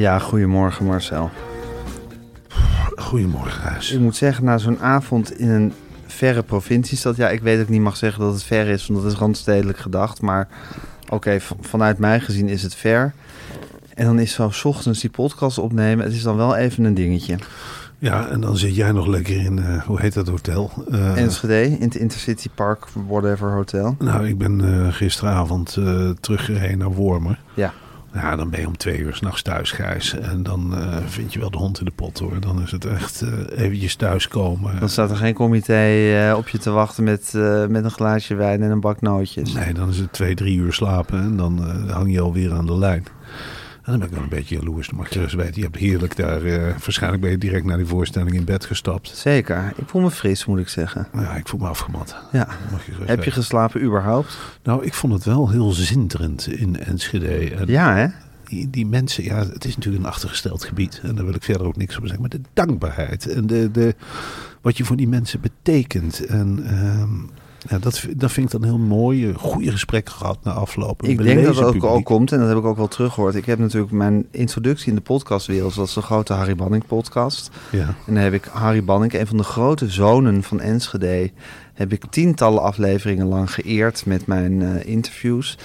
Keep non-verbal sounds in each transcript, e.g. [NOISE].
Ja, goedemorgen Marcel. Goedemorgen, Gijs. Ik moet zeggen, na zo'n avond in een verre provinciestad, ja, ik weet dat ik niet mag zeggen dat het ver is, want dat is randstedelijk gedacht, maar oké, vanuit mij gezien is het ver. En dan is zo 's ochtends die podcast opnemen, het is dan wel even een dingetje. Ja, en dan zit jij nog lekker in, eh, hoe heet dat hotel? Eh, Enschede, in het Intercity Park, whatever hotel. Nou, ik ben eh, gisteravond teruggereden naar Wormer. Ja. Ja, dan ben je om twee uur s'nachts thuis, Gijs. En dan eh, vind je wel de hond in de pot, hoor. Dan is het echt eh, eventjes thuiskomen. Dan staat er geen comité eh, op je te wachten met, met een glaasje wijn en een bak nootjes. Nee, dan is het twee, drie uur slapen en dan hang je alweer aan de lijn. En dan ben ik wel een beetje jaloers. Dan mag je dus weten, je hebt heerlijk daar... eh, waarschijnlijk ben je direct naar die voorstelling in bed gestapt. Zeker, ik voel me fris, moet ik zeggen. Nou Ja, ik voel me afgemat. Ja. Mag je gerust Heb je geslapen überhaupt? Nou, ik vond het wel heel zinderend in Enschede. En Ja, hè? die, die mensen, ja, het is natuurlijk een achtergesteld gebied. En daar wil ik verder ook niks over zeggen. Maar de dankbaarheid en de, de, wat je voor die mensen betekent. En ehm, ja, dat, dat vind ik dan heel mooi. Goede gesprekken gehad na afloop. Een Ik denk dat het ook al komt, en dat heb ik ook wel teruggehoord. Ik heb natuurlijk mijn introductie in de podcastwereld, dat is de grote Harry Banning podcast. Ja. En dan heb ik Harry Banning, een van de grote zonen van Enschede, heb ik tientallen afleveringen lang geëerd met mijn eh, interviews.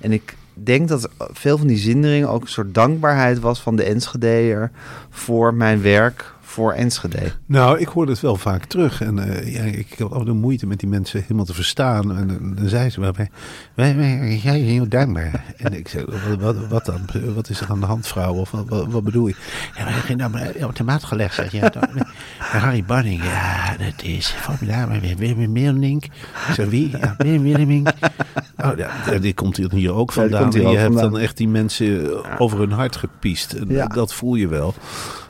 En ik denk dat veel van die zinderingen ook een soort dankbaarheid was van de Enschedeer voor mijn werk voor Enschede. Nou, ik hoorde het wel vaak terug. En eh, ja, ik had af en toe moeite met die mensen helemaal te verstaan. En dan, dan zei ze wel, wij, wij, wij, jij bent heel dankbaar. [LAUGHS] En ik zei, wat, wat, wat dan? Wat is er aan de hand, vrouw? Of wat, wat, wat bedoel je? Ja, maar ging dan op de maat gelegd. Zeg, ja, dan, maar Harry Banning, ja, dat is formidabel. Weer Willem Meelnink. Ik zei, wie? Ja, Willem Willemink. Oh, ja, die komt hier- ook Ja, vandaan. hier je ook hebt vandaan. dan echt die mensen over hun hart gepiest. En Ja. Dat voel je wel.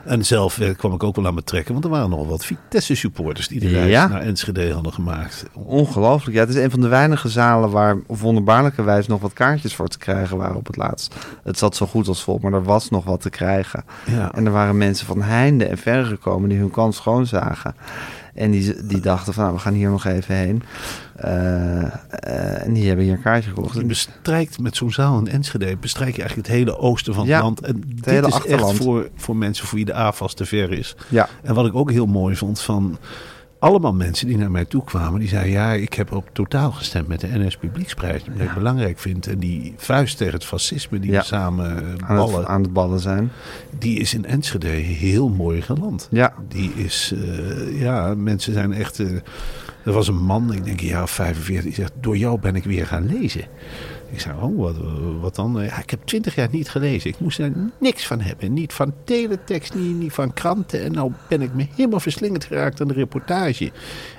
En zelf eh, kwam ik ook wel aan me trekken. Want er waren nog wat Vitesse supporters die de reis Ja. naar Enschede hadden gemaakt. Ongelooflijk. Ja, het is een van de weinige zalen waar op wonderbaarlijke wijze nog wat kaartjes voor te krijgen waren op het laatst. Het zat zo goed als vol, maar er was nog wat te krijgen. Ja. En er waren mensen van heinde en verre gekomen die hun kans schoon zagen. En die, die dachten van, nou, we gaan hier nog even heen. Eh, eh, en die hebben hier een kaartje gekocht. Je bestrijkt met zo'n zaal in Enschede, bestrijk je eigenlijk het hele oosten van het Ja, land. En dit hele is achterland. echt voor, voor mensen voor wie de AFAS te ver is. Ja, En wat ik ook heel mooi vond van allemaal mensen die naar mij toe kwamen, die zeiden ja, ik heb op totaal gestemd met de NS Publieksprijs, die ik belangrijk vind. En die vuist tegen het fascisme die Ja. we samen eh, aan ballen, het, aan het ballen zijn. die is in Enschede heel mooi geland. Ja, Die is, eh, ja, mensen zijn echt. eh, er was een man, ik denk een jaar of 45, die zegt: Door jou ben ik weer gaan lezen. Ik zei: Oh, wat, wat dan? Ja, ik heb twintig jaar niet gelezen. Ik moest er niks van hebben. Niet van teletext, niet, niet van kranten. En nou ben ik me helemaal verslingerd geraakt aan de reportage.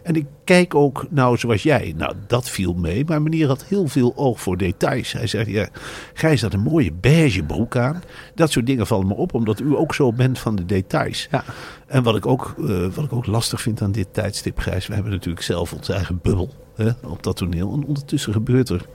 En ik kijk ook, nou, zoals jij. Nou, dat viel mee. Maar meneer had heel veel oog voor details. Hij zegt: Ja, Gijs had een mooie beige broek aan. Dat soort dingen vallen me op, omdat u ook zo bent van de details. Ja. En wat ik, ook, eh, wat ik ook lastig vind aan dit tijdstip, Gijs, we hebben natuurlijk zelf onze eigen bubbel hè, op dat toneel. En ondertussen gebeurt er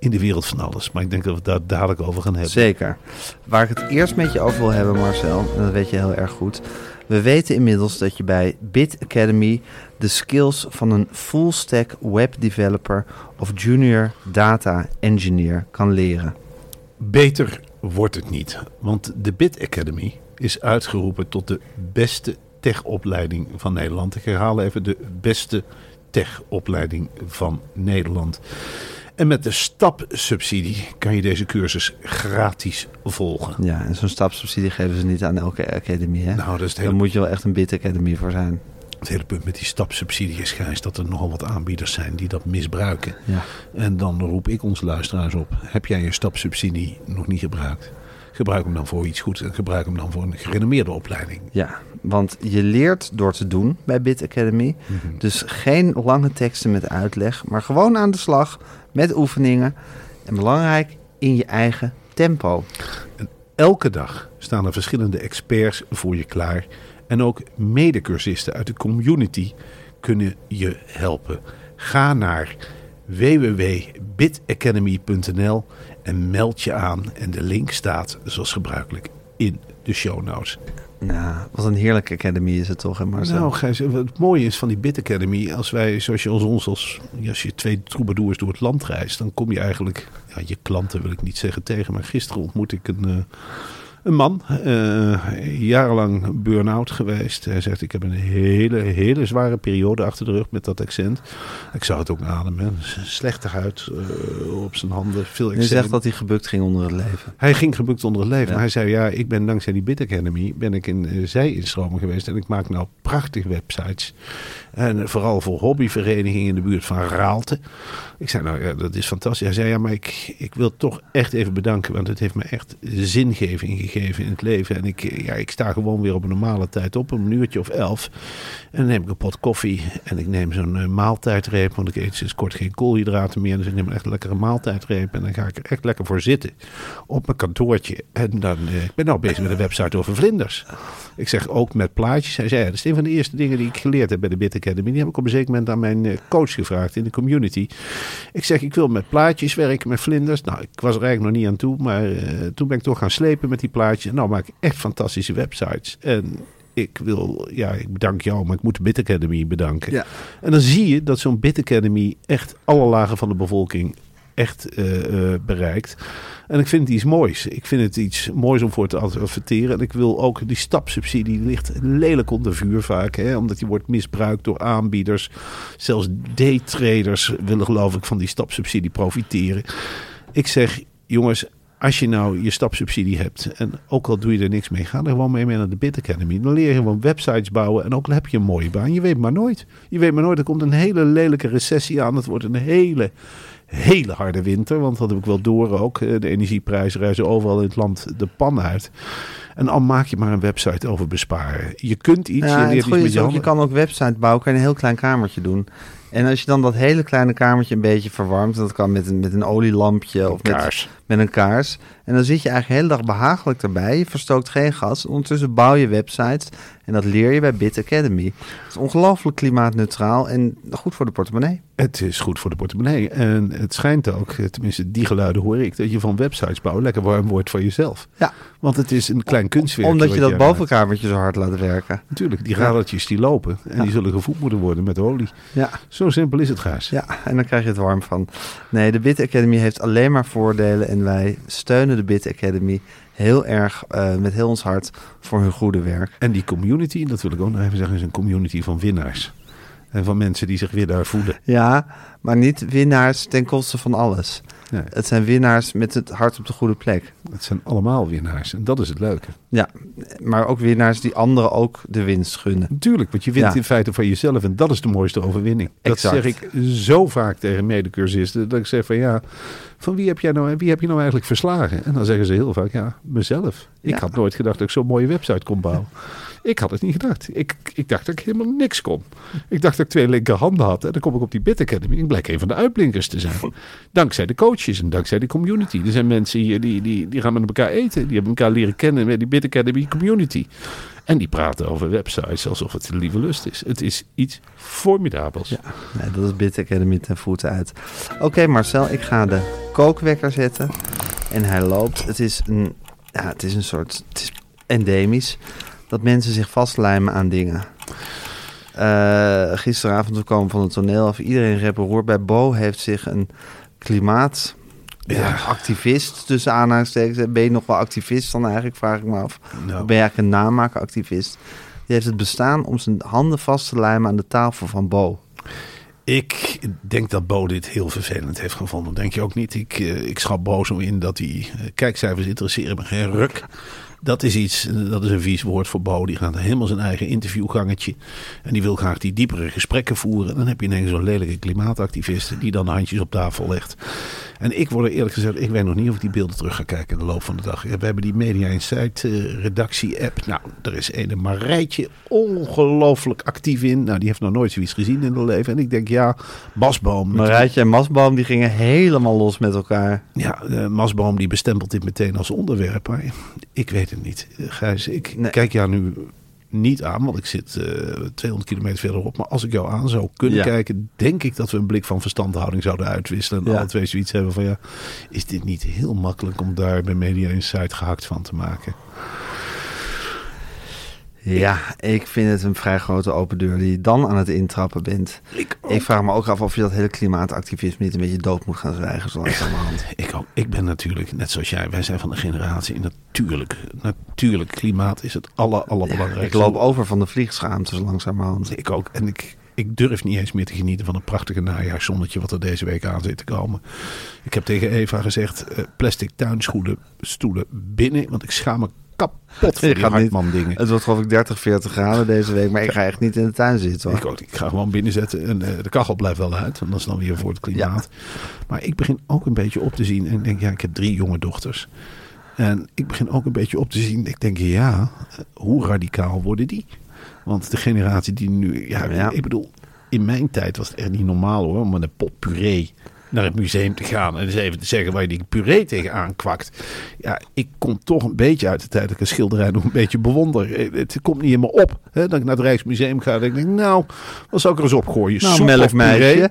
in de wereld van alles. Maar ik denk dat we het daar dadelijk over gaan hebben. zeker. Waar ik het eerst met je over wil hebben, Marcel, en dat weet je heel erg goed. We weten inmiddels dat je bij Bit Academy de skills van een full stack web developer of junior data engineer kan leren. Beter wordt het niet. Want de Bit Academy is uitgeroepen tot de beste techopleiding van Nederland. Ik herhaal even de beste techopleiding van Nederland. En met de stapsubsidie kan je deze cursus gratis volgen. Ja, en zo'n stapsubsidie geven ze niet aan elke academie. Hè? Nou, dat is het Daar hele, moet je wel echt een bit academy voor zijn. het hele punt met die stapsubsidie is, Gijs, dat er nogal wat aanbieders zijn die dat misbruiken. Ja. En dan roep ik onze luisteraars op. Heb jij je stapsubsidie nog niet gebruikt? Gebruik hem dan voor iets goeds en gebruik hem dan voor een gerenommeerde opleiding. Ja, want je leert door te doen bij Bit Academy. Dus geen lange teksten met uitleg, maar gewoon aan de slag met oefeningen. En belangrijk, in je eigen tempo. Elke dag staan er verschillende experts voor je klaar. En ook medecursisten uit de community kunnen je helpen. Ga naar www.bitacademy.nl en meld je aan. En de link staat zoals gebruikelijk in de show notes. Nou, wat een heerlijke academy is het toch, hè Marcel? Nou, Gijs, het mooie is van die Bit Academy, als wij, zoals je als ons, als, als je twee troubadours door het land reist, dan kom je eigenlijk, ja, je klanten wil ik niet zeggen tegen, maar gisteren ontmoet ik een, eh, een man, eh, jarenlang burn-out geweest. Hij zegt, ik heb een hele, hele zware periode achter de rug met dat accent. Ik zou het ook ademen, slechte huid eh, op zijn handen, veel je eczeem. zegt dat hij gebukt ging onder het leven. Hij ging gebukt onder het leven. Ja. Maar hij zei, ja, ik ben dankzij die Bit Academy ben ik in uh, zij-instromen geweest. En ik maak nou prachtige websites. En vooral voor hobbyverenigingen in de buurt van Raalte. Ik zei, nou ja, dat is fantastisch. Hij zei, ja, maar ik, ik wil toch echt even bedanken. Want het heeft me echt zingeving gegeven in het leven. En ik, ja, ik sta gewoon weer op een normale tijd op. Een uurtje of elf. En dan neem ik een pot koffie. En ik neem zo'n eh, maaltijdreep. Want ik eet sinds kort geen koolhydraten meer. Dus ik neem echt een lekkere maaltijdreep. En dan ga ik er echt lekker voor zitten. Op mijn kantoortje. En dan, eh, ik ben nou bezig met een website over vlinders. Ik zeg ook met plaatjes. Hij zei, dat is een van de eerste dingen die ik geleerd heb bij de Bit Academy. Die heb ik op een zeker moment aan mijn eh, coach gevraagd in de community. Ik zeg, ik wil met plaatjes werken, met vlinders. Nou, ik was er eigenlijk nog niet aan toe. Maar toen ben ik toch gaan slepen met die plaatjes. Nou maak ik echt fantastische websites. En ik wil, ja, ik bedank jou, maar ik moet de Bit Academy bedanken. Ja. En dan zie je dat zo'n Bit Academy echt alle lagen van de bevolking echt eh, eh, bereikt. En ik vind het iets moois. Ik vind het iets moois om voor te adverteren. En ik wil ook die stapsubsidie die ligt lelijk onder vuur vaak. Hè, omdat die wordt misbruikt door aanbieders. Zelfs daytraders willen geloof ik van die stapsubsidie profiteren. Ik zeg, jongens, als je nou je stapsubsidie hebt en ook al doe je er niks mee, ga er gewoon mee, mee naar de Bit Academy. Dan leer je gewoon websites bouwen en ook al heb je een mooie baan. Je weet maar nooit. Je weet maar nooit, er komt een hele lelijke recessie aan. Het wordt een hele, hele harde winter, want dat heb ik wel door ook. Eh, De energieprijzen reizen overal in het land de pan uit. En al maak je maar een website over besparen. Je kunt iets, Ja, je en het leert iets goede met is je ook, je handen. kan ook website bouwen, kan je een heel klein kamertje doen. En als je dan dat hele kleine kamertje een beetje verwarmt, dat kan met een, met een olielampje of met, met een kaars. En dan zit je eigenlijk de hele dag behagelijk erbij. Je verstookt geen gas. Ondertussen bouw je websites. En dat leer je bij Bit Academy. Het is ongelooflijk klimaatneutraal en goed voor de portemonnee. Het is goed voor de portemonnee. En het schijnt ook, eh, tenminste die geluiden hoor ik, dat je van websites bouwen lekker warm wordt voor jezelf. Ja, Want het is een klein kunstwerk. omdat je dat bovenkamertje zo hard laat werken. Natuurlijk, die radertjes die lopen. En Ja. die zullen gevoed moeten worden met olie. Ja, Zo simpel is het, Gaas. ja, en dan krijg je het warm van. Nee, de Bit Academy heeft alleen maar voordelen. En wij steunen de Bit Academy heel erg eh, met heel ons hart voor hun goede werk. En die community, dat wil ik ook nog even zeggen, is een community van winnaars. En van mensen die zich winnaar voelen. Ja, maar niet winnaars ten koste van alles. Nee, Het zijn winnaars met het hart op de goede plek. het zijn allemaal winnaars. En dat is het leuke. Ja, maar ook winnaars die anderen ook de winst gunnen. Natuurlijk, want je wint Ja. in feite van jezelf. En dat is de mooiste overwinning. Dat zeg ik zo vaak tegen medecursisten. Dat ik zeg van ja, van wie heb, jij nou, wie heb je nou eigenlijk verslagen? En dan zeggen ze heel vaak, ja, mezelf. Ik Ja. had nooit gedacht dat ik zo'n mooie website kon bouwen. Ik had het niet gedacht. Ik, ik dacht dat ik helemaal niks kon. Ik dacht dat ik twee linkerhanden had. En dan kom ik op die Bit Academy. Ik blijk een van de uitblinkers te zijn. Dankzij de coaches en dankzij de community. Er zijn mensen hier die, die, die gaan met elkaar eten. Die hebben elkaar leren kennen met die Bit Academy community. En die praten over websites alsof het een lieve lust is. Het is iets formidabels. Ja, nee, dat is Bit Academy ten voeten uit. Oké Marcel, ik ga de kookwekker zetten. En hij loopt. Het is een, ja, het is een soort, het is endemisch. Dat mensen zich vastlijmen aan dingen. Eh, gisteravond we komen van het toneel af. Iedereen roer. Bij Bo heeft zich een klimaat... Ja, activist tussen aanhalingstekens. Ben je nog wel activist dan eigenlijk, vraag ik me af. Nou, Of ben je eigenlijk een namaakactivist? Die heeft het bestaan om zijn handen vast te lijmen aan de tafel van Bo. Ik denk dat Bo dit heel vervelend heeft gevonden. Denk je ook niet? Ik, eh, ik schat Bo zo in dat die eh, kijkcijfers interesseren me geen ruk. Dat is iets, dat is een vies woord voor Bo. Die gaat helemaal zijn eigen interviewgangetje. En die wil graag die diepere gesprekken voeren. En dan heb je ineens zo'n lelijke klimaatactivist die dan handjes op tafel legt. En ik word er eerlijk gezegd, ik weet nog niet of ik die beelden terug ga kijken in de loop van de dag. We hebben die Media Insight uh, redactie-app. Nou, er is een Marijtje ongelooflijk actief in. Nou, die heeft nog nooit zoiets gezien in haar leven. En ik denk, ja, Masboom. Marijtje en Masboom, die gingen helemaal los met elkaar. Ja, uh, Masboom die bestempelt dit meteen als onderwerp. Maar ik weet het niet. Gijs, ik nee. kijk jou nu niet aan, want ik zit uh, 200 kilometer verderop. Maar als ik jou aan zou kunnen ja. kijken, denk ik dat we een blik van verstandhouding zouden uitwisselen. En ja. alle twee zoiets hebben van ja, is dit niet heel makkelijk om daar bij Media Insight gehakt van te maken? Ja, ik vind het een vrij grote open deur die je dan aan het intrappen bent. Ik, ik, vraag me ook af of je dat hele klimaatactivisme niet een beetje dood moet gaan zwijgen zo langzamerhand. Ik ook. Ik ben natuurlijk, net zoals jij, wij zijn van de generatie. Natuurlijk, natuurlijk, klimaat is het aller, allerbelangrijkste. Ja, ik loop over van de vliegschaamte zo langzamerhand. Ik ook. En ik, ik durf niet eens meer te genieten van een prachtige najaarszonnetje wat er deze week aan zit te komen. Ik heb tegen Eva gezegd, uh, plastic tuinschoenen, stoelen binnen, want ik schaam me kapot van die Hartman dingen. Het wordt geloof ik 30, 40 graden deze week, maar ik ga echt niet in de tuin zitten. Hoor. Ik, ook, ik ga gewoon binnen zetten en uh, de kachel blijft wel uit, want dat is dan weer voor het klimaat. Ja. Maar ik begin ook een beetje op te zien en ik denk, ja, ik heb drie jonge dochters. En ik begin ook een beetje op te zien, ik denk, ja, hoe radicaal worden die? Want de generatie die nu, ja, ja. ik bedoel, in mijn tijd was het echt niet normaal hoor, om met een pot puree naar het museum te gaan en eens even te zeggen waar je die puree tegenaan kwakt. Ja, ik kom toch een beetje uit de tijd dat ik een schilderij nog een beetje bewonder. Het komt niet in me op. Hè, dat ik naar het Rijksmuseum ga en ik denk, nou, wat zou ik er eens opgooien? Nou, melkmeisje.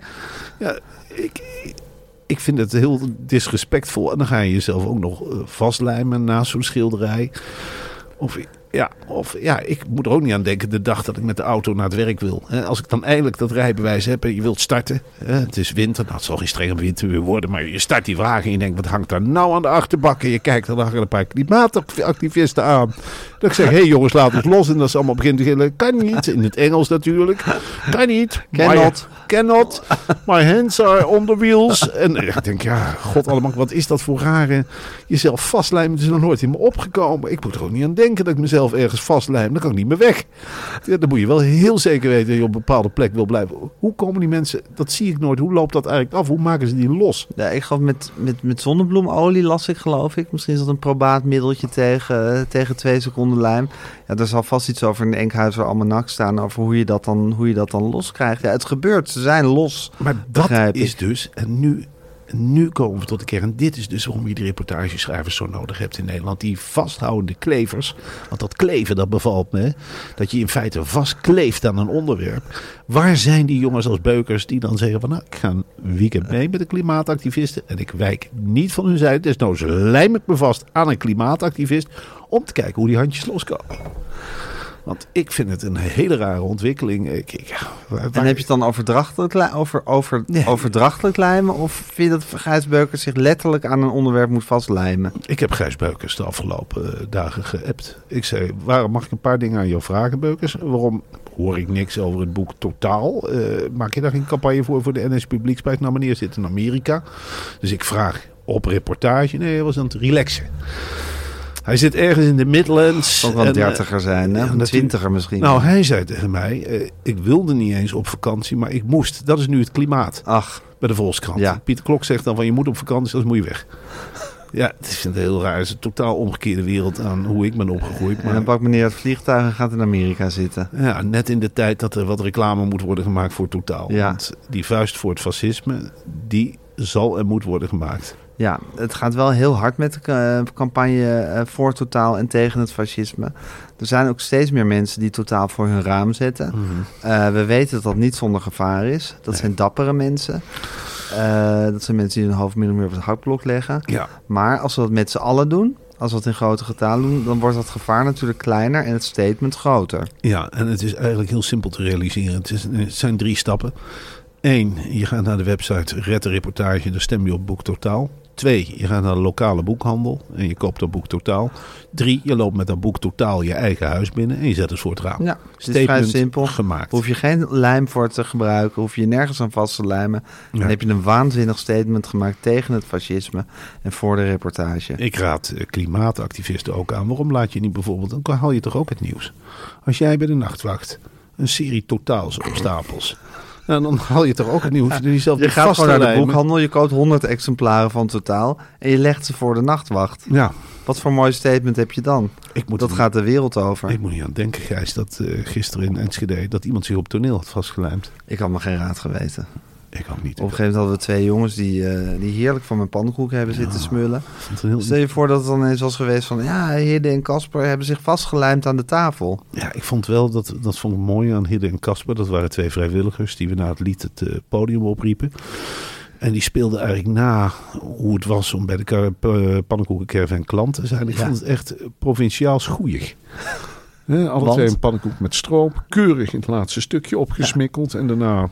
Ja, ik, ik vind het heel disrespectvol. En dan ga je jezelf ook nog vastlijmen naast zo'n schilderij. Of ja, of ja, ik moet er ook niet aan denken de dag dat ik met de auto naar het werk wil. Als ik dan eindelijk dat rijbewijs heb en je wilt starten. Het is winter, nou, het zal geen strenge winter worden, maar je start die wagen en je denkt, wat hangt daar nou aan de achterbak? En je kijkt er dan een paar klimaatactivisten aan. Dat ik zeg, hé hey jongens, laat ons los. En dat ze allemaal begint te gillen, kan niet. In het Engels natuurlijk. Kan niet. Cannot. Cannot. My hands are on the wheels. En ik denk, ja, god allemaal, wat is dat voor rare... Jezelf vastlijmen, het is nog nooit in me opgekomen. Ik moet er ook niet aan denken dat ik mezelf ergens vastlijm. Dan kan ik niet meer weg. Ja, dan moet je wel heel zeker weten dat je op een bepaalde plek wil blijven. Hoe komen die mensen, dat zie ik nooit. Hoe loopt dat eigenlijk af? Hoe maken ze die los? Ja, ik geloof met, met, met zonnebloemolie las ik geloof ik. Misschien is dat een probaat middeltje tegen, tegen twee seconden lijm. Ja, er zal vast iets over in de Enkhuizer almanak staan over hoe je dat dan, hoe je dat dan los krijgt. Ja, het gebeurt. Ze zijn los. Maar dat is dus, en nu nu komen we tot de kern. Dit is dus waarom je die reportageschrijvers zo nodig hebt in Nederland. Die vasthoudende klevers. Want dat kleven, dat bevalt me. Dat je in feite vastkleeft aan een onderwerp. Waar zijn die jongens als beukers die dan zeggen van... Nou, ik ga een weekend mee met de klimaatactivisten. En ik wijk niet van hun zijde. Desnoods lijm ik me vast aan een klimaatactivist. Om te kijken hoe die handjes loskomen. Want ik vind het een hele rare ontwikkeling. Ik, ik, waar, en heb je het dan overdrachtelijk, over, over, nee. overdrachtelijk lijmen? Of vind je dat Gijs Beukers zich letterlijk aan een onderwerp moet vastlijmen? Ik heb Gijs Beukers de afgelopen uh, dagen geappt. Ik zei, waarom mag ik een paar dingen aan jou vragen, Beukers? Waarom hoor ik niks over het boek Totaal? Uh, maak je daar geen campagne voor voor de NS Publieksprijs? Nou, meneer zit in Amerika. Dus ik vraag op reportage. Nee, hij was aan het relaxen. Hij zit ergens in de Midlands. Zal wel een dertiger zijn, hè? een twintiger misschien. Nou, hij zei tegen mij, uh, ik wilde niet eens op vakantie, maar ik moest. Dat is nu het klimaat. Ach. Bij de Volkskrant. Ja. Pieter Klok zegt dan van, je moet op vakantie, anders moet je weg. Ja, het is een heel raar. Het is een totaal omgekeerde wereld aan hoe ik ben opgegroeid. Maar... En dan pakt meneer het vliegtuig en gaat in Amerika zitten. Ja, net in de tijd dat er wat reclame moet worden gemaakt voor totaal. Ja. Want die vuist voor het fascisme, die zal en moet worden gemaakt. Ja, het gaat wel heel hard met de campagne voor totaal en tegen het fascisme. Er zijn ook steeds meer mensen die totaal voor hun raam zetten. Mm -hmm. uh, we weten dat dat niet zonder gevaar is. Dat nee. zijn dappere mensen. Uh, dat zijn mensen die hun hoofd min of meer op het hakblok leggen. Ja. Maar als we dat met z'n allen doen, als we het in grote getalen doen, dan wordt dat gevaar natuurlijk kleiner en het statement groter. Ja, en het is eigenlijk heel simpel te realiseren. Het, is, het zijn drie stappen. Eén, je gaat naar de website Red de Reportage, stem je op Boek Totaal. Twee, je gaat naar de lokale boekhandel en je koopt dat boek totaal. Drie, je loopt met dat boek totaal je eigen huis binnen en je zet het voor het raam. Ja, het is vrij simpel. gemaakt. Hoef je geen lijm voor te gebruiken, hoef je nergens aan vast te lijmen. Dan Ja. heb je een waanzinnig statement gemaakt tegen het fascisme en voor de reportage. Ik raad eh, klimaatactivisten ook aan. Waarom laat je niet bijvoorbeeld, dan haal je toch ook het nieuws. Als jij bij de nachtwacht een serie totaals op stapels. Nou, dan haal je toch ook het nieuws. Je, gaat gewoon naar de boekhandel, je koopt 100 exemplaren van totaal en je legt ze voor de nachtwacht. Ja, Wat voor mooi statement heb je dan? ik moet Dat gaat de wereld over. Ik moet niet aan denken, Gijs, dat eh, gisteren in Enschede... dat iemand zich op toneel had vastgelijmd. Ik had me geen raad geweten. Ik ook niet. Op een gegeven moment hadden we twee jongens die, eh, die heerlijk van mijn pannenkoeken hebben zitten smullen. Heel- Stel je voor dat het dan eens was geweest van... ja, Hidde en Casper hebben zich vastgelijmd aan de tafel. Ja, ik vond wel, dat, dat vond ik mooi aan Hidde en Casper. Dat waren twee vrijwilligers die we na het lied het eh, podium opriepen. En die speelden eigenlijk na hoe het was om bij de kar- p- pannenkoekencaravan klant te zijn. Ik Ja. vond het echt provinciaals goeig. [LAUGHS] Hè, alle Want? twee een pannenkoek met stroop. Keurig in het laatste stukje opgesmikkeld. En daarna...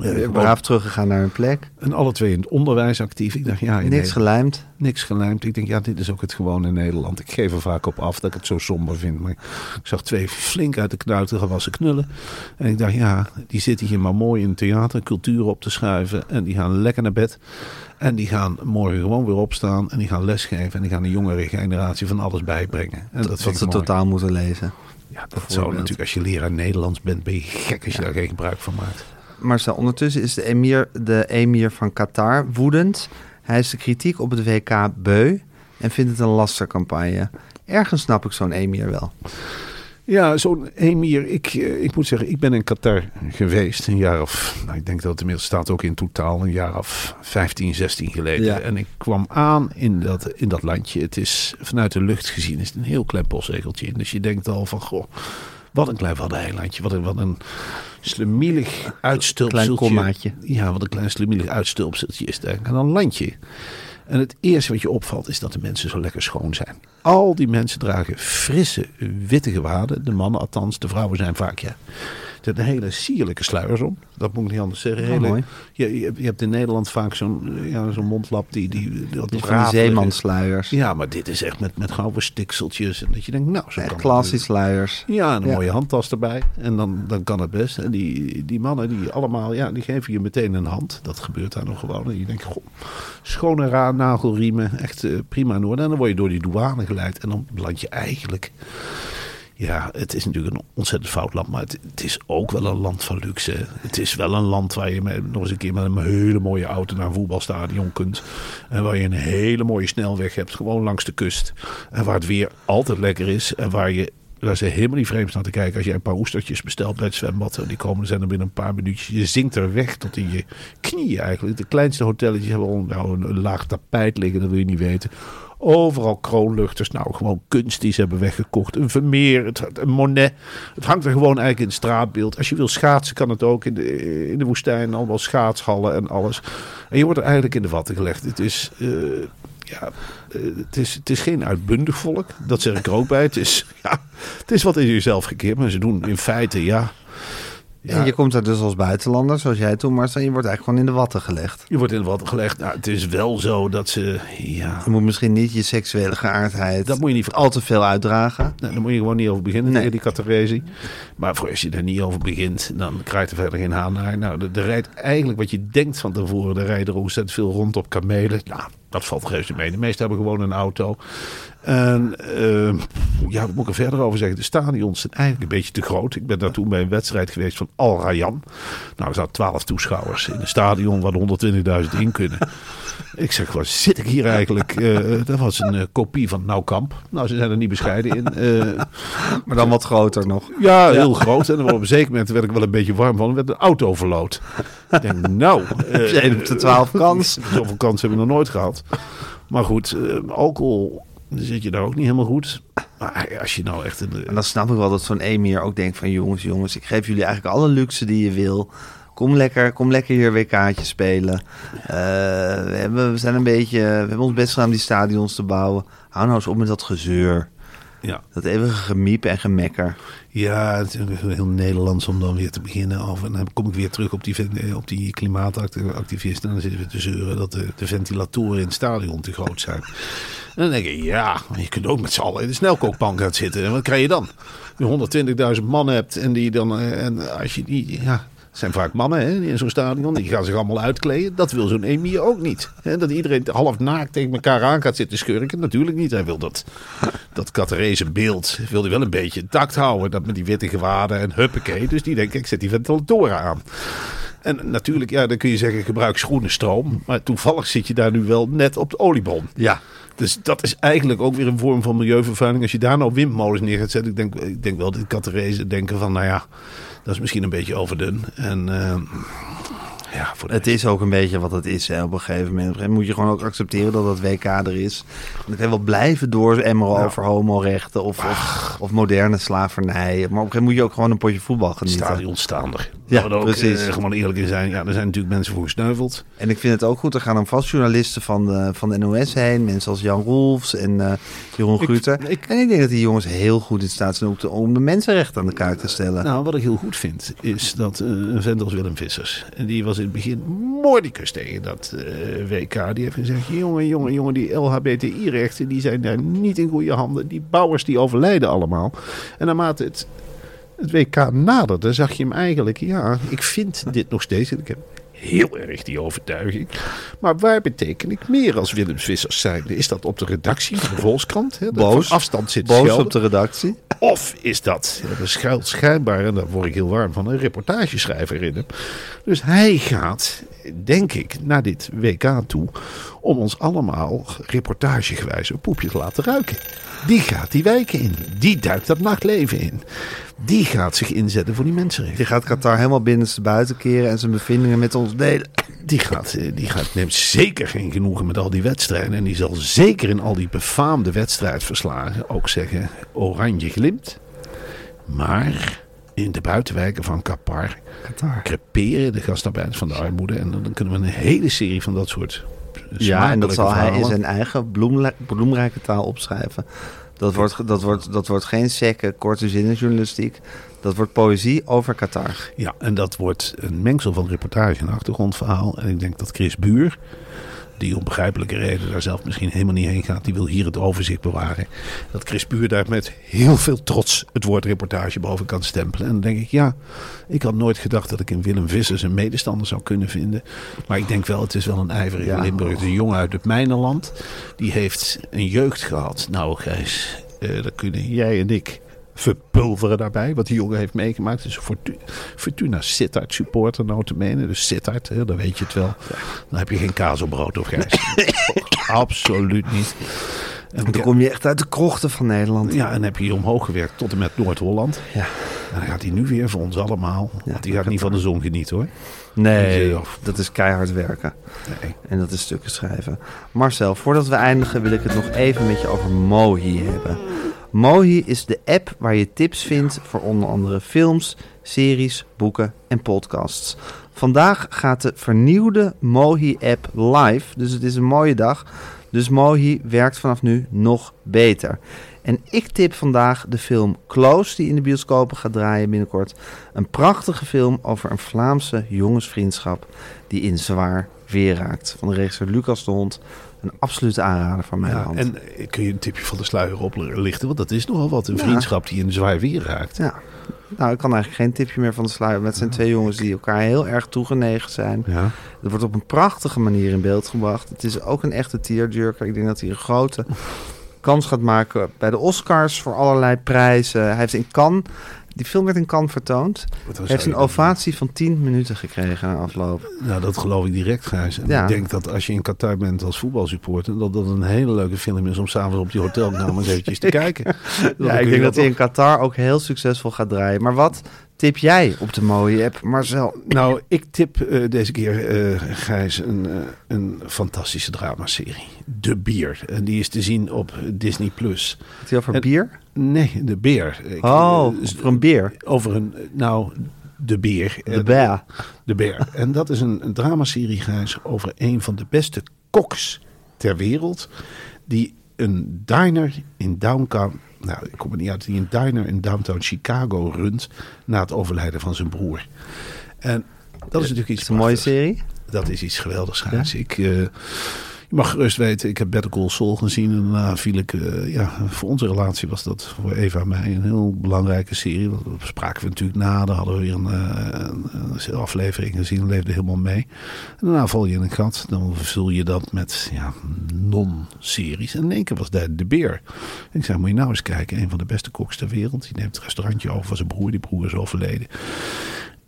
eh, Braaf teruggegaan naar hun plek. en alle twee in het onderwijs actief. Ik dacht, ja, Niks Nederland- gelijmd. niks gelijmd. Ik denk, ja, dit is ook het gewone Nederland. Ik geef er vaak op af dat ik het zo somber vind. Maar ik zag twee flink uit de knuiten gewassen knullen. En ik dacht, ja, die zitten hier maar mooi in het theater, cultuur op te schuiven. En die gaan lekker naar bed. En die gaan morgen gewoon weer opstaan. En die gaan lesgeven. En die gaan de jongere generatie van alles bijbrengen. En dat, ze mooi. totaal moeten lezen. Ja, dat zou natuurlijk, als je leraar Nederlands bent, ben je gek als je daar geen gebruik van maakt. Marcel, ondertussen is de emir, de emir van Qatar woedend. Hij is de kritiek op het WK beu en vindt het een lastercampagne. Ergens snap ik zo'n emir wel. Ja, zo'n emir. Ik, eh, ik moet zeggen, ik ben in Qatar geweest. Een jaar of, nou, ik denk dat het inmiddels staat ook in totaal, een jaar of 15, 16 geleden. Ja. En ik kwam aan in dat, in dat landje. Het is vanuit de lucht gezien is het een heel klein postzegeltje. Dus je denkt al van, goh, wat een klein waddeneilandje. Wat een, wat een slemielig uitstulpseltje. Klein kommaatje. Ja, wat een klein slemielig uitstulpseltje is het eigenlijk. En dan landje. En het eerste wat je opvalt is dat de mensen zo lekker schoon zijn. Al die mensen dragen frisse, witte gewaden. De mannen althans, de vrouwen zijn vaak ja. Ze hebben hele sierlijke sluiers om. Dat moet ik niet anders zeggen. Oh, Hele, mooi. je, je, hebt- je hebt in Nederland vaak zo'n ja, zo'n mondlap die... die, die, die Die van die rafelige- zeemansluiers. Ja, maar dit is echt met, met gouden stikseltjes. En dat je denkt, nou, zo Echt kan het klassisch sluiers. ja, en een Ja. mooie handtas erbij. En dan, dan kan het best. En die, die mannen, die allemaal, ja, die geven je meteen een hand. Dat gebeurt daar nog gewoon. En je denkt, goh, schone ra nagelriemen. Echt eh, prima in orde. En dan word je door die douane geleid. En dan beland je eigenlijk... Ja, het is natuurlijk een ontzettend fout land. Maar het, is ook wel een land van luxe. Het is wel een land waar je met, nog eens een keer met een hele mooie auto naar een voetbalstadion kunt. En waar je een hele mooie snelweg hebt. Gewoon langs de kust. En waar het weer altijd lekker is. En waar je daar zijn helemaal niet vreemd naar te kijken. Als jij een paar oestertjes bestelt bij het zwembad. Die komen zijn er binnen een paar minuutjes. Je zinkt er weg tot in je knieën eigenlijk. De kleinste hotelletjes hebben al nou, een laag tapijt liggen. Dat wil je niet weten. Overal kroonluchters. Nou, gewoon kunst die ze hebben weggekocht. Een Vermeer, een Monet. Het hangt er gewoon eigenlijk in het straatbeeld. Als je wil schaatsen kan het ook in de, in de woestijn. Allemaal schaatshallen en alles. En je wordt er eigenlijk in de watten gelegd. Het is... eh, ja, eh, het is, het is geen uitbundig volk. Dat zeg ik er ook bij. Het is, [LAUGHS] ja, het is wat in jezelf gekeerd. Maar ze doen in feite, ja... ja En je komt er dus als buitenlander, zoals jij toen, Marcel. Je wordt eigenlijk gewoon in de watten gelegd. je wordt in de watten gelegd. Nou, het is wel zo dat ze... Ja, Je moet misschien niet je seksuele geaardheid dat moet je niet... al te veel uitdragen. Nou, daar moet je gewoon niet over beginnen, Nee. die categorie. Maar voor als je er niet over begint, dan krijgt er verder geen haan naar. Nou, er- er rijdt eigenlijk wat je denkt van tevoren. Er rijden er ontzettend veel rond op kamelen. Nou, dat valt reuze mee. De meesten hebben gewoon een auto. En eh, ja, wat moet ik er verder over zeggen? De stadions zijn eigenlijk een beetje te groot. Ik ben daar toen bij een wedstrijd geweest van Al Rayyan. Nou, er zaten 12 toeschouwers in een stadion waar er 120.000 in kunnen. Ik zeg, waar zit ik hier eigenlijk? Eh, dat was een eh, kopie van Nou Kamp. Nou, ze zijn er niet bescheiden in. Eh, Maar dan wat groter nog. ja, heel groot. En op een zeker moment werd ik wel een beetje warm van. Er werd een auto verloot. Ik denk, nou... [LAUGHS] eh, 1 op de 12 kans. [LAUGHS] Zoveel kans hebben we nog nooit gehad. Maar goed, eh, alcohol zit je daar ook niet helemaal goed. Maar als je nou echt... Een, En dan snap ik wel dat zo'n emir ook denkt van... jongens, jongens, ik geef jullie eigenlijk alle luxe die je wil. Kom lekker, kom lekker hier WK'tje spelen. Eh, we, hebben, we zijn een beetje... We hebben ons best gedaan om die stadions te bouwen. Hou nou eens op met dat gezeur. Ja. Dat eeuwige gemiep en gemekker. Ja, het is heel Nederlands om dan weer te beginnen over. En dan kom ik weer terug op die, ven- op die klimaatactivisten. En dan zitten we te zeuren dat de, de ventilatoren in het stadion te groot zijn. En dan denk ik, ja, je kunt ook met z'n allen in de snelkookpan gaan zitten. En wat krijg je dan? Je 120.000 man hebt en die dan, eh, en als je die, ja, het zijn vaak mannen hè, in zo'n stadion. Die gaan zich allemaal uitkleden. Dat wil zo'n Emir ook niet. Hè, dat iedereen half naakt tegen elkaar aan gaat zitten schurken. Natuurlijk niet. Hij wil dat, dat Catarese beeld wil hij wel een beetje intact houden. Dat met die witte gewaden en huppakee. Dus die denkt, ik zet die ventilatoren aan. En natuurlijk, ja, dan kun je zeggen, gebruik groene stroom. Maar toevallig zit je daar nu wel net op de oliebom. Ja. Dus dat is eigenlijk ook weer een vorm van milieuvervuiling. Als je daar nou windmolens neer gaat zetten. Ik denk, ik denk wel dat Catarese denken van, nou ja, dat is misschien een beetje overdun. En eh, ja, voor Het is ook een beetje wat het is hè, op een gegeven moment. Moet je gewoon ook accepteren dat dat WK er is. Dan kan wel blijven dooremmeren Ja. over homorechten of, of, of moderne slavernij. Maar op een gegeven moment moet je ook gewoon een potje voetbal genieten. stadion staander. Ja, ook precies. eh, gewoon eerlijk in zijn. Ja, er zijn natuurlijk mensen voor gesneuveld. En ik vind het ook goed, er gaan dan vast journalisten van de, van de NOS heen. Mensen als Jan Rolfs en eh, Jeroen Ik- Gruter. ik- En ik denk dat die jongens heel goed in staat zijn om, de mensenrechten aan de kaak te stellen. Nou, wat ik heel goed vind, is dat eh, een vent als Willem Vissers. En die was in het begin mordicus tegen dat eh, WK. Die heeft gezegd, jongen, jongen, jongen, die LHBTI-rechten, die zijn daar niet in goede handen. Die bouwers, die overlijden allemaal. En naarmate het, het WK naderde, zag je hem eigenlijk, ja, ik vind dit nog steeds. En ik heb heel erg die overtuiging. Maar waar beteken ik meer als Willem Vissers zijnde? Is dat op de redactie van de Volkskrant? Hè, dat Boos. Afstand zit Boos schelden? op de redactie. Of is dat, dat schuilt schijnbaar, en daar word ik heel warm van, een reportageschrijver in hem. Dus hij gaat, denk ik, naar dit WK toe om ons allemaal reportagegewijs een poepje te laten ruiken. Die gaat die wijken in. Die duikt dat nachtleven in. Die gaat zich inzetten voor die mensenrechten. Die gaat Qatar helemaal binnenste buiten keren en zijn bevindingen met ons delen. Die, gaat, eh, die gaat, neemt zeker geen genoegen met al die wedstrijden. En die zal zeker in al die befaamde wedstrijdverslagen ook zeggen: Oranje glimt. Maar in de buitenwijken van Qatar Qatar. creperen de gastarbeiders van de armoede. En dan kunnen we een hele serie van dat soort. Ja, en dat zal hij in verhalen- zijn eigen bloemla- bloemrijke taal opschrijven. Dat wordt, dat wordt, dat wordt geen sekke, korte zinnenjournalistiek. Dat wordt poëzie over Qatar. Ja, en dat wordt een mengsel van reportage en achtergrondverhaal. En ik denk dat Chris Buur, die om begrijpelijke reden daar zelf misschien helemaal niet heen gaat, die wil hier het overzicht bewaren. Dat Chris Buur daar met heel veel trots het woord reportage boven kan stempelen. En dan denk ik, ja, ik had nooit gedacht dat ik in Willem Vissers een medestander zou kunnen vinden. Maar ik denk wel, het is wel een ijverige Ja. Limburg. Een jongen uit het mijnenland. Die heeft een jeugd gehad. Nou, Gijs, eh dat kunnen jij en ik verpulveren daarbij. Wat die jongen heeft meegemaakt. Dus Fortu- Fortuna Sittard supporter notabene. Dus Sittard, hè, dan weet je het wel. Dan heb je geen kaas op brood of Gijs. [LAUGHS] Absoluut niet. En Dan kom je echt uit de krochten van Nederland. ja, en heb je hier omhoog gewerkt tot en met Noord-Holland. Ja. En dan gaat hij nu weer voor ons allemaal. want die gaat niet van de zon genieten hoor. Nee, Ja. dat is keihard werken. Nee. En dat is stukken schrijven. Marcel, voordat we eindigen wil ik het nog even met je over Mohi hebben. Mohi is de app waar je tips vindt voor onder andere films, series, boeken en podcasts. Vandaag gaat de vernieuwde Mohi-app live, dus het is een mooie dag. Dus Mohi werkt vanaf nu nog beter. En ik tip vandaag de film Close, die in de bioscopen gaat draaien binnenkort. Een prachtige film over een Vlaamse jongensvriendschap die in zwaar weer raakt. Van de regisseur Lucas de Hond. Een absolute aanrader van mijn Ja, hand. en eh, kun je een tipje van de sluier oplichten? Want dat is nogal wat. Een Ja. vriendschap die in zwaar weer raakt. Ja. Nou, ik kan eigenlijk geen tipje meer van de sluier. Het zijn twee jongens die elkaar heel erg toegenegen zijn. Ja. Het wordt op een prachtige manier in beeld gebracht. Het is ook een echte tearjerker. Ik denk dat hij een grote kans gaat maken bij de Oscars voor allerlei prijzen. Hij heeft in Cannes, die film werd in Cannes vertoond. Hij heeft een ovatie van 10 minuten gekregen na afloop. Nou, dat geloof ik direct, Gijs. En Ja. ik denk dat als je in Qatar bent als voetbalsupporter... dat dat een hele leuke film is om s'avonds op die hotelkamer eens eventjes te [LAUGHS] kijken. Ja, ik denk dat hij toch- in Qatar ook heel succesvol gaat draaien. Maar wat tip jij op de mooie app, Marcel? Nou, ik tip eh, deze keer, eh, Gijs, een, eh, een fantastische dramaserie. De Bier. En die is te zien op Disney+. Plus. Hij over En- bier? Nee, De Beer. Ik- Oh, over een beer. Over een, nou, De Beer. De beer. De Beer. En dat is een, een dramaserie, Gijs, over een van de beste koks ter wereld. Die een diner in downtown, nou, ik kom er niet uit, die een diner in downtown Chicago runt na het overlijden van zijn broer. En dat is natuurlijk iets Is een mooie serie? Dat is iets geweldigs, Gijs. Ik, eh, je mag gerust weten, ik heb Better Call Saul gezien. En daarna viel ik, eh, ja, voor onze relatie was dat voor Eva en mij een heel belangrijke serie. Dat spraken we natuurlijk na. Dan hadden we weer een, eh, een, aflevering gezien, leefde helemaal mee. En daarna val je in een gat. Dan vul je dat met ja, non-series. En in één keer was daar De Beer. Ik zei, moet je nou eens kijken. Een van de beste koks ter wereld. Die neemt het restaurantje over van zijn broer. Die broer is overleden.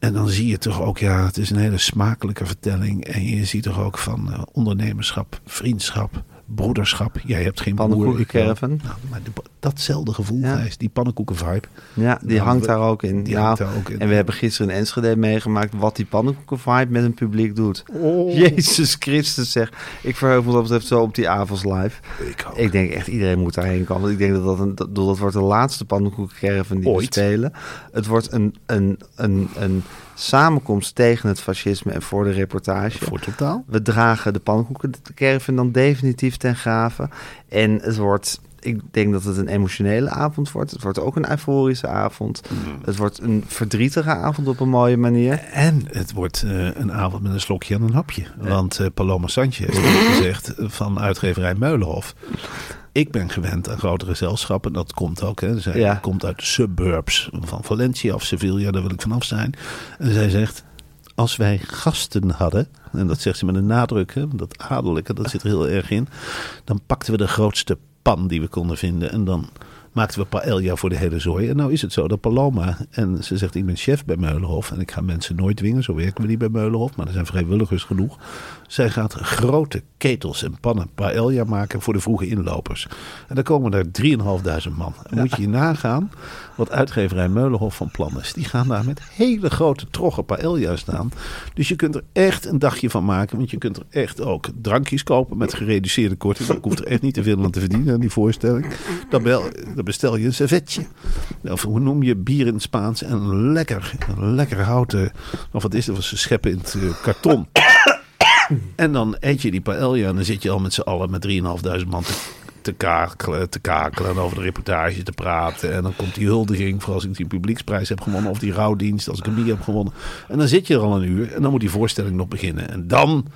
En dan zie je toch ook, ja, het is een hele smakelijke vertelling. En je ziet toch ook van eh, ondernemerschap, vriendschap, broederschap. Jij hebt geen wel. Pannenkoekencaravan. Nou, maar de- datzelfde gevoel, Ja. Gijs, die pannenkoeken-vibe. Ja, die Nou, hangt we- daar ook in. die Nou, hangt daar ook in. En we hebben gisteren in Enschede meegemaakt wat die pannenkoeken-vibe met een publiek doet. Oh. Jezus Christus zeg. Ik verheug me wat dat betreft zo op die avonds live. Ik ook. Ik denk echt iedereen moet daarheen komen. Ik denk dat dat, een, dat, dat wordt de laatste pannenkoekencaravan die we Ooit. spelen. Het wordt een, een, een, een samenkomst tegen het fascisme en voor de reportage. Voor totaal. We dragen de pannenkoekencaravan dan definitief ten graven. En het wordt, ik denk dat het een emotionele avond wordt. Het wordt ook een euforische avond. Het wordt een verdrietige avond op een mooie manier. En het wordt eh, een avond met een slokje en een hapje. Want eh, Paloma Sanchez heeft gezegd van uitgeverij Meulenhof. Ik ben gewend aan grote gezelschappen. Dat komt ook. Hè. Zij Ja. komt uit de suburbs van Valencia of Sevilla. Daar wil ik vanaf zijn. En zij zegt... Als wij gasten hadden, en dat zegt ze met een nadruk, hè, dat adellijke, dat zit er heel erg in. Dan pakten we de grootste pan die we konden vinden. En dan maakten we paella voor de hele zooi. En nou is het zo dat Paloma, en ze zegt ik ben chef bij Meulenhof. En ik ga mensen nooit dwingen, zo werken we niet bij Meulenhof. Maar er zijn vrijwilligers genoeg. Zij gaat grote ketels en pannen paella maken voor de vroege inlopers. En dan komen er 3.500 man. En moet je je nagaan wat uitgeverij Meulenhof van plan is. Die gaan daar met hele grote troggen paella staan. Dus je kunt er echt een dagje van maken. Want je kunt er echt ook drankjes kopen met gereduceerde korting. Dan hoeft er echt niet te veel aan te verdienen aan die voorstelling. Dan, bel, dan bestel je een servetje. Of hoe noem je bier in het Spaans? En een lekker, een lekker houten... Of wat is het? Wat ze scheppen in het eh, karton. En dan eet je die paella en dan zit je al met z'n allen met 3.500 man te, te, kakelen, te kakelen en over de reportage te praten. En dan komt die huldiging voor als ik die publieksprijs heb gewonnen of die rouwdienst als ik een bier heb gewonnen. En dan zit je er al een uur en dan moet die voorstelling nog beginnen. En dan,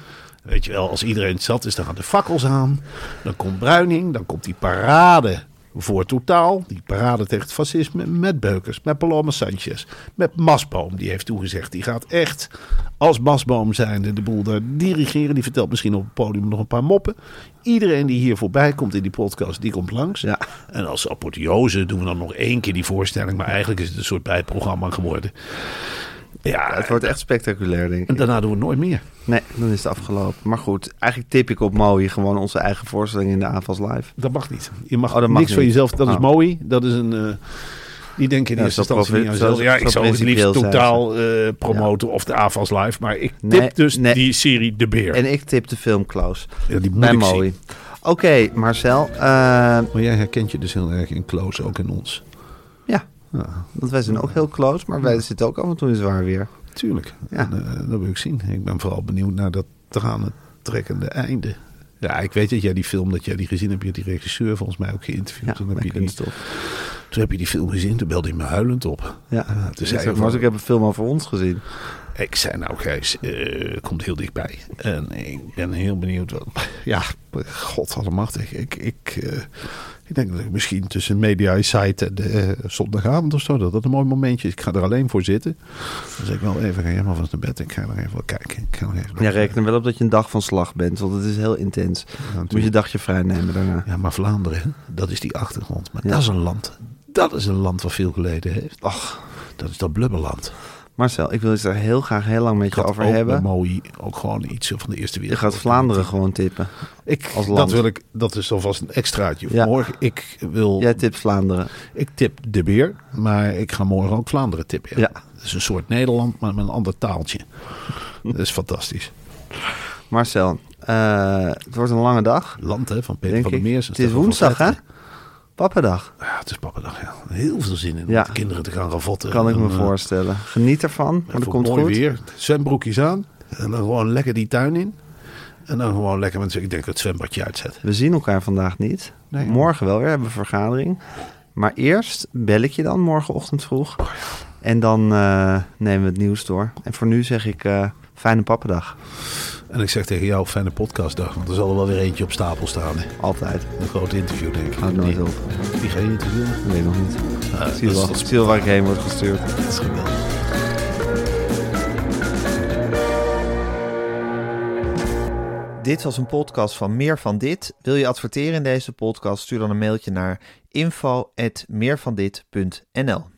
weet je wel, als iedereen zat is, dan gaan de fakkels aan. Dan komt Bruining, dan komt die parade voor totaal. Die parade tegen het fascisme met Beukers, met Paloma Sanchez, met Masboom. Die heeft toegezegd, die gaat echt als Masboom zijnde de boel daar dirigeren. Die vertelt misschien op het podium nog een paar moppen. Iedereen die hier voorbij komt in die podcast, die komt langs. Ja. En als apotheose doen we dan nog één keer die voorstelling. Maar eigenlijk is het een soort bijprogramma geworden. Ja, Het wordt echt spectaculair, denk en ik. daarna doen we het nooit meer. Nee, dan is het afgelopen. Maar goed, eigenlijk tip ik op Mooi gewoon onze eigen voorstelling in de avonds live. Dat mag niet. Je mag, Oh, dat mag niks van jezelf. Dat is Oh. mooi. Dat is een. eh, die denken in Ja, eerste instantie niet aan Ja, ik zou het liefst totaal eh, promoten of de AFAS live. Maar ik tip Nee, dus nee. die serie De Beer. En ik tip de film Close. Ja, die moet. Oké, Marcel. eh, Maar jij herkent je dus heel erg in Close, ook in ons. Ja, want wij zijn ook heel close, maar wij zitten ook af en toe in zwaar weer. tuurlijk. Ja. En, eh, dat wil ik zien. Ik ben vooral benieuwd naar dat tranentrekkende einde. Ja, ik weet dat jij die film, dat jij die gezien hebt. Je die regisseur volgens mij ook geïnterviewd. Ja, toen, heb je die, toen heb je die film gezien. Toen belde hij me huilend op. Ja, toen ik, zei van- ik heb een film over ons gezien. Ik zei nou Gijs, eh, komt heel dichtbij. En ik ben heel benieuwd. Wat, ja, god allemachtig. Ik, ik, eh, ik denk dat ik misschien tussen Media Site en de eh, zondagavond of zo, dat dat een mooi momentje is. Ik ga er alleen voor zitten. Dan zeg ik wel even, ga maar vast naar bed. Ik ga nog even wel kijken. Ik ga nog even Ja, reken er wel op dat je een dag van slag bent, want het is heel intens. Moet je een dagje vrij nemen daarna. Ja, maar Vlaanderen, dat is die achtergrond. Maar Ja. dat is een land. Dat is een land wat veel geleden heeft. Ach, Dat is dat blubberland. Marcel, ik wil het er heel graag heel lang met je over ook hebben. Mooi, ook gewoon iets van de Eerste Je Wereldoorlog. gaat Vlaanderen gewoon tippen. Ik, als land. Dat, wil ik, dat is alvast een extraatje. Ja. Morgen, ik wil, Jij tipt Vlaanderen. ik tip de beer, maar ik ga morgen ook Vlaanderen tippen. Ja. Het is een soort Nederland, maar met een ander taaltje. [LAUGHS] dat is fantastisch. Marcel, eh, het wordt een lange dag, Land hè, van Peter van der. Meers. Het is woensdag, hè? Pappendag, Ja, het is pappendag, ja. Heel veel zin in om Ja. de kinderen te gaan ravotten. kan ik me En, eh, voorstellen. Geniet ervan, dat even komt mooi goed. weer. Zwembroekjes aan. En dan gewoon lekker die tuin in. En dan gewoon lekker met, ik denk dat het zwembadje uitzet. We zien elkaar vandaag niet. Nee. Morgen wel weer, hebben we een vergadering. Maar eerst bel ik je dan morgenochtend vroeg. En dan eh, nemen we het nieuws door. En voor nu zeg ik uh, fijne pappendag. En ik zeg tegen jou, fijne podcastdag. Want er zal er wel weer eentje op stapel staan. Hè? Altijd. Een groot interview, denk ik. Houd nooit op. Wie ga je interviewen? Ik nog niet. Uh, zie, wel, zie wel waar ik heen word gestuurd. Dat is geweldig. Dit was een podcast van Meer van Dit. Wil je adverteren in deze podcast? Stuur dan een mailtje naar info@meervandit.nl.